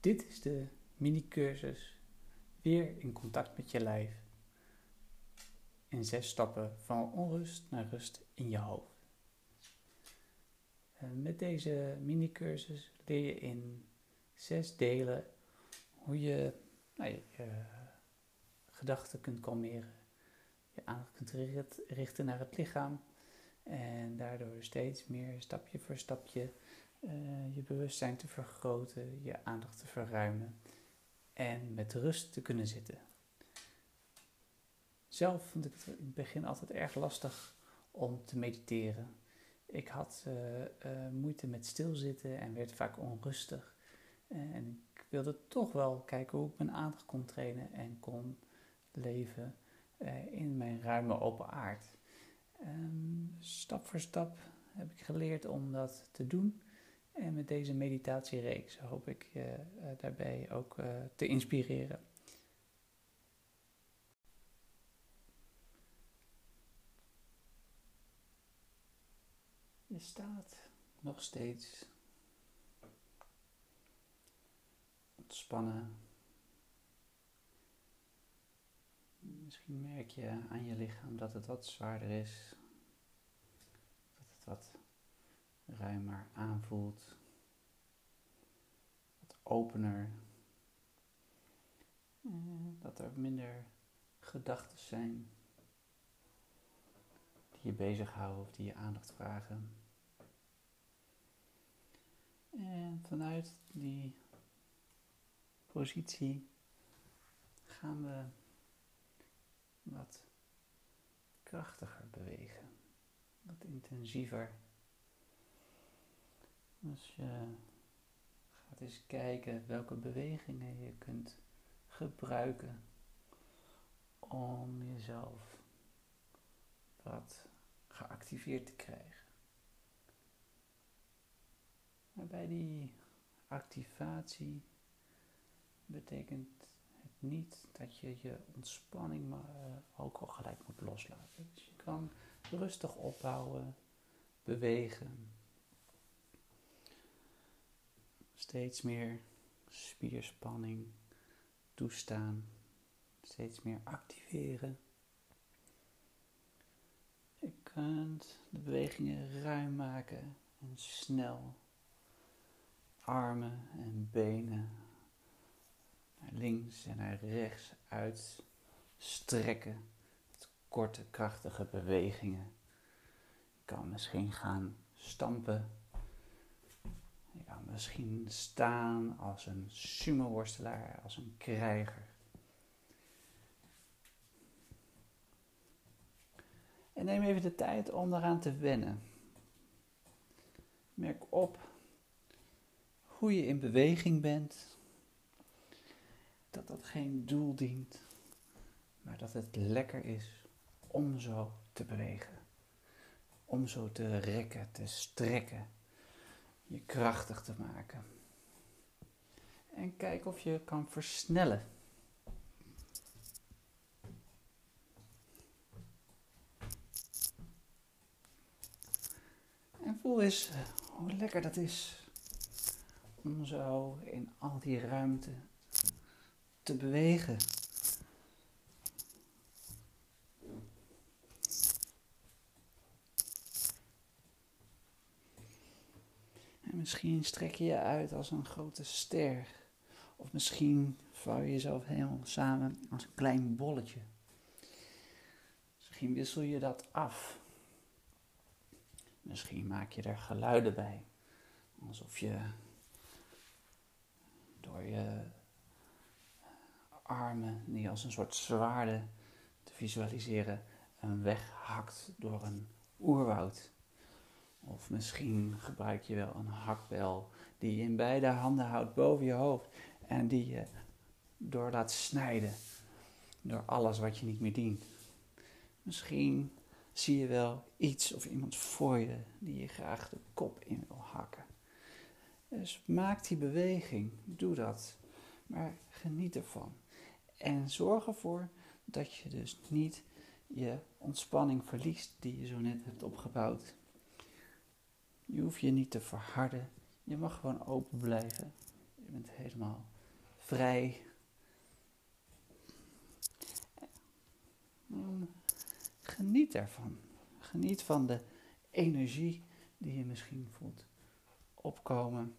Dit is de mini-cursus Weer in contact met je lijf. In zes stappen van onrust naar rust in je hoofd. En met deze mini-cursus leer je in zes delen hoe je nou, je, je gedachten kunt kalmeren, je aandacht kunt richten naar het lichaam en daardoor steeds meer stapje voor stapje uh, je bewustzijn te vergroten, je aandacht te verruimen en met rust te kunnen zitten. Zelf vond ik het in het begin altijd erg lastig om te mediteren. Ik had uh, uh, moeite met stilzitten en werd vaak onrustig. en ik wilde toch wel kijken hoe ik mijn aandacht kon trainen en kon leven in mijn ruime open aard. Um, stap voor stap heb ik geleerd om dat te doen. En met deze meditatiereeks hoop ik je uh, daarbij ook uh, te inspireren. Je staat nog steeds ontspannen. Misschien merk je aan je lichaam dat het wat zwaarder is, dat het wat ruimer aanvoelt, wat opener, dat er minder gedachten zijn die je bezighouden of die je aandacht vragen. En vanuit die positie gaan we wat krachtiger bewegen, wat intensiever. Dus je gaat eens kijken welke bewegingen je kunt gebruiken om jezelf wat geactiveerd te krijgen. Maar bij die activatie betekent het niet dat je je ontspanning maar, uh, ook al gelijk moet loslaten. Dus je kan rustig opbouwen, bewegen, steeds meer spierspanning toestaan, steeds meer activeren. Je kunt de bewegingen ruim maken en snel. Armen en benen naar links en naar rechts uitstrekken. Met korte, krachtige bewegingen. Je kan misschien gaan stampen misschien staan als een sumo-worstelaar, als een krijger. En neem even de tijd om daaraan te wennen. Merk op hoe je in beweging bent. Dat dat geen doel dient, maar dat het lekker is om zo te bewegen. Om zo te rekken, te strekken je krachtig te maken. En kijk of je kan versnellen. En voel eens hoe lekker dat is om zo in al die ruimte te bewegen. Misschien strek je je uit als een grote ster. Of misschien vouw je jezelf helemaal samen als een klein bolletje. Misschien wissel je dat af. Misschien maak je er geluiden bij. Alsof je door je armen, die als een soort zwaarden te visualiseren, een weg hakt door een oerwoud. Of misschien gebruik je wel een hakbel die je in beide handen houdt boven je hoofd en die je door laat snijden door alles wat je niet meer dient. Misschien zie je wel iets of iemand voor je die je graag de kop in wil hakken. Dus maak die beweging, doe dat, maar geniet ervan. En zorg ervoor dat je dus niet je ontspanning verliest die je zo net hebt opgebouwd. Je hoeft je niet te verharden. Je mag gewoon open blijven. Je bent helemaal vrij. Geniet ervan. Geniet van de energie die je misschien voelt opkomen.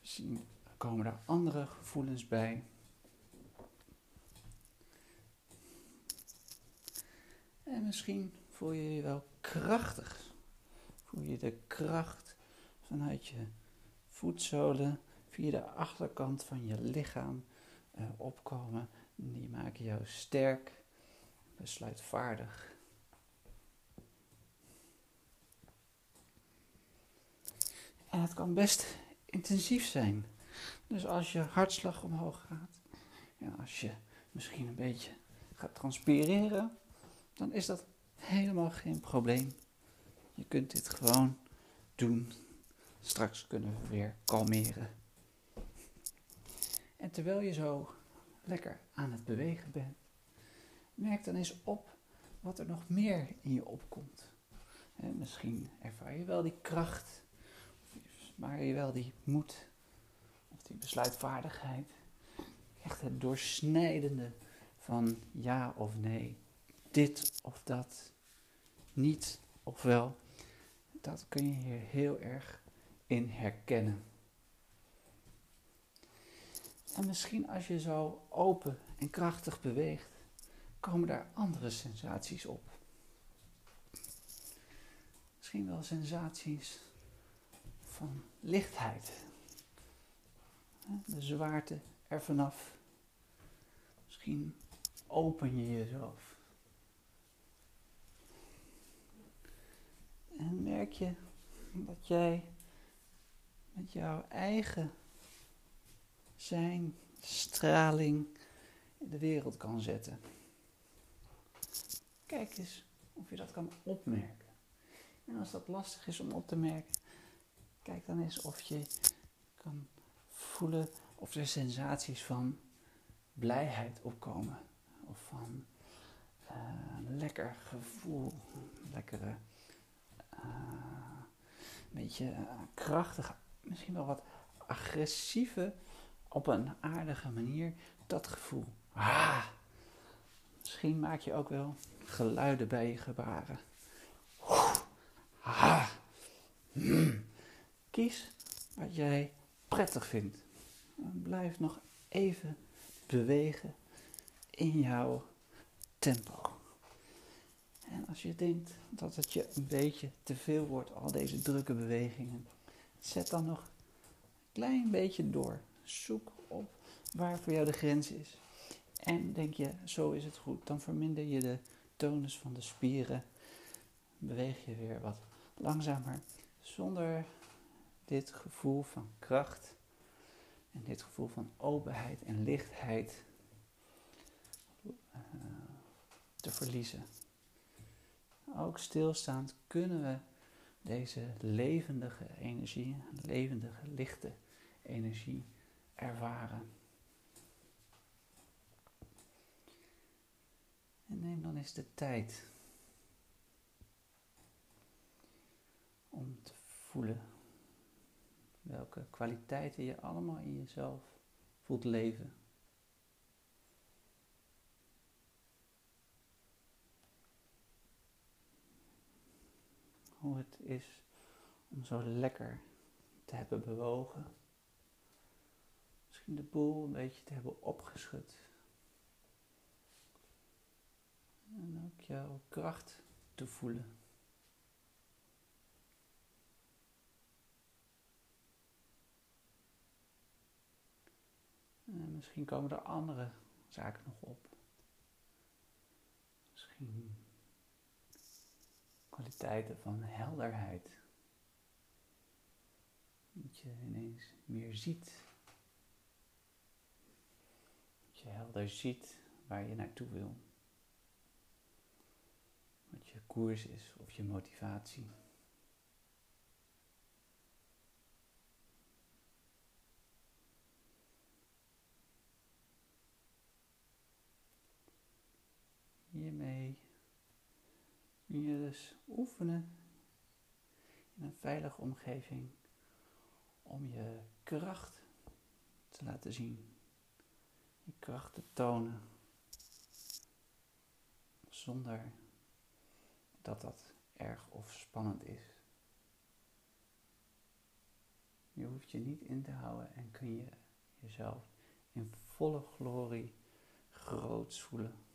Misschien komen er andere gevoelens bij. En misschien voel je je wel krachtig. Voel je de kracht vanuit je voetzolen via de achterkant van je lichaam uh, opkomen. Die maken jou sterk, besluitvaardig. En het kan best intensief zijn. Dus als je hartslag omhoog gaat en als je misschien een beetje gaat transpireren, dan is dat helemaal geen probleem. Je kunt dit gewoon doen. Straks kunnen we weer kalmeren. En terwijl je zo lekker aan het bewegen bent, merk dan eens op wat er nog meer in je opkomt. En misschien ervaar je wel die kracht, maar je wel die moed of die besluitvaardigheid. Echt het doorsnijdende van ja of nee, dit of dat, niet of wel. Dat kun je hier heel erg in herkennen. En misschien als je zo open en krachtig beweegt, komen daar andere sensaties op. Misschien wel sensaties van lichtheid. De zwaarte er vanaf. Misschien open je jezelf. En merk je dat jij met jouw eigen zijn, straling in de wereld kan zetten. Kijk eens of je dat kan opmerken. En als dat lastig is om op te merken, kijk dan eens of je kan voelen of er sensaties van blijheid opkomen. Of van uh, lekker gevoel, lekkere, beetje uh, krachtige, misschien wel wat agressieve op een aardige manier dat gevoel. Ah, misschien maak je ook wel geluiden bij je gebaren. Ah, mm. Kies wat jij prettig vindt. Blijf nog even bewegen in jouw tempo. En als je denkt dat het je een beetje te veel wordt, al deze drukke bewegingen, zet dan nog een klein beetje door zoek op waar voor jou de grens is. En denk je, zo is het goed, dan verminder je de tonus van de spieren. Beweeg je weer wat langzamer, zonder dit gevoel van kracht en dit gevoel van openheid en lichtheid uh, te verliezen. Ook stilstaand kunnen we deze levendige energie, levendige, lichte energie ervaren. En neem dan eens de tijd om te voelen welke kwaliteiten je allemaal in jezelf voelt leven. Het is om zo lekker te hebben bewogen de boel een beetje te hebben opgeschud. En ook jouw kracht te voelen. En misschien komen er andere zaken nog op. Misschien kwaliteiten van helderheid. Dat je ineens meer ziet je helder ziet waar je naartoe wil. Wat je koers is of je motivatie. Kun je dus oefenen in een veilige omgeving om je kracht te laten zien kracht te tonen. Zonder dat dat erg of spannend is. Je hoeft je niet in te houden en kun je jezelf in volle glorie groots voelen.